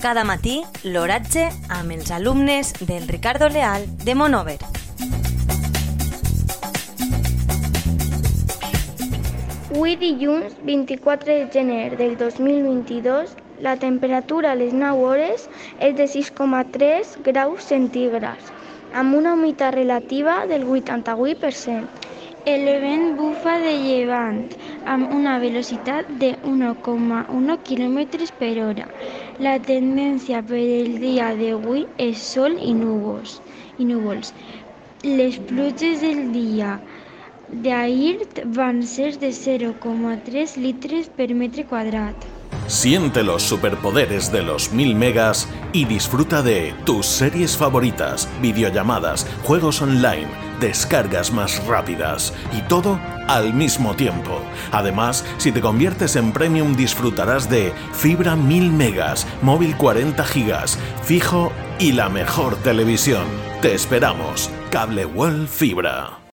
Cada matí, l'oratge amb els alumnes del Ricardo Leal de Monover. Avui dilluns 24 de gener del 2022 la temperatura a les 9 hores és de 6,3 graus centígrads amb una humitat relativa del 88%. El vent bufa de llevant amb una velocitat de 1,1 km per hora. La tendència per el dia d'avui és sol i núvols. I núvols. Les pluges del dia d'ahir van ser de 0,3 litres per metre quadrat. Siente los superpoderes de los 1000 megas y disfruta de tus series favoritas, videollamadas, juegos online, descargas más rápidas y todo al mismo tiempo. Además, si te conviertes en premium disfrutarás de fibra 1000 megas, móvil 40 gigas, fijo y la mejor televisión. Te esperamos. Cable World Fibra.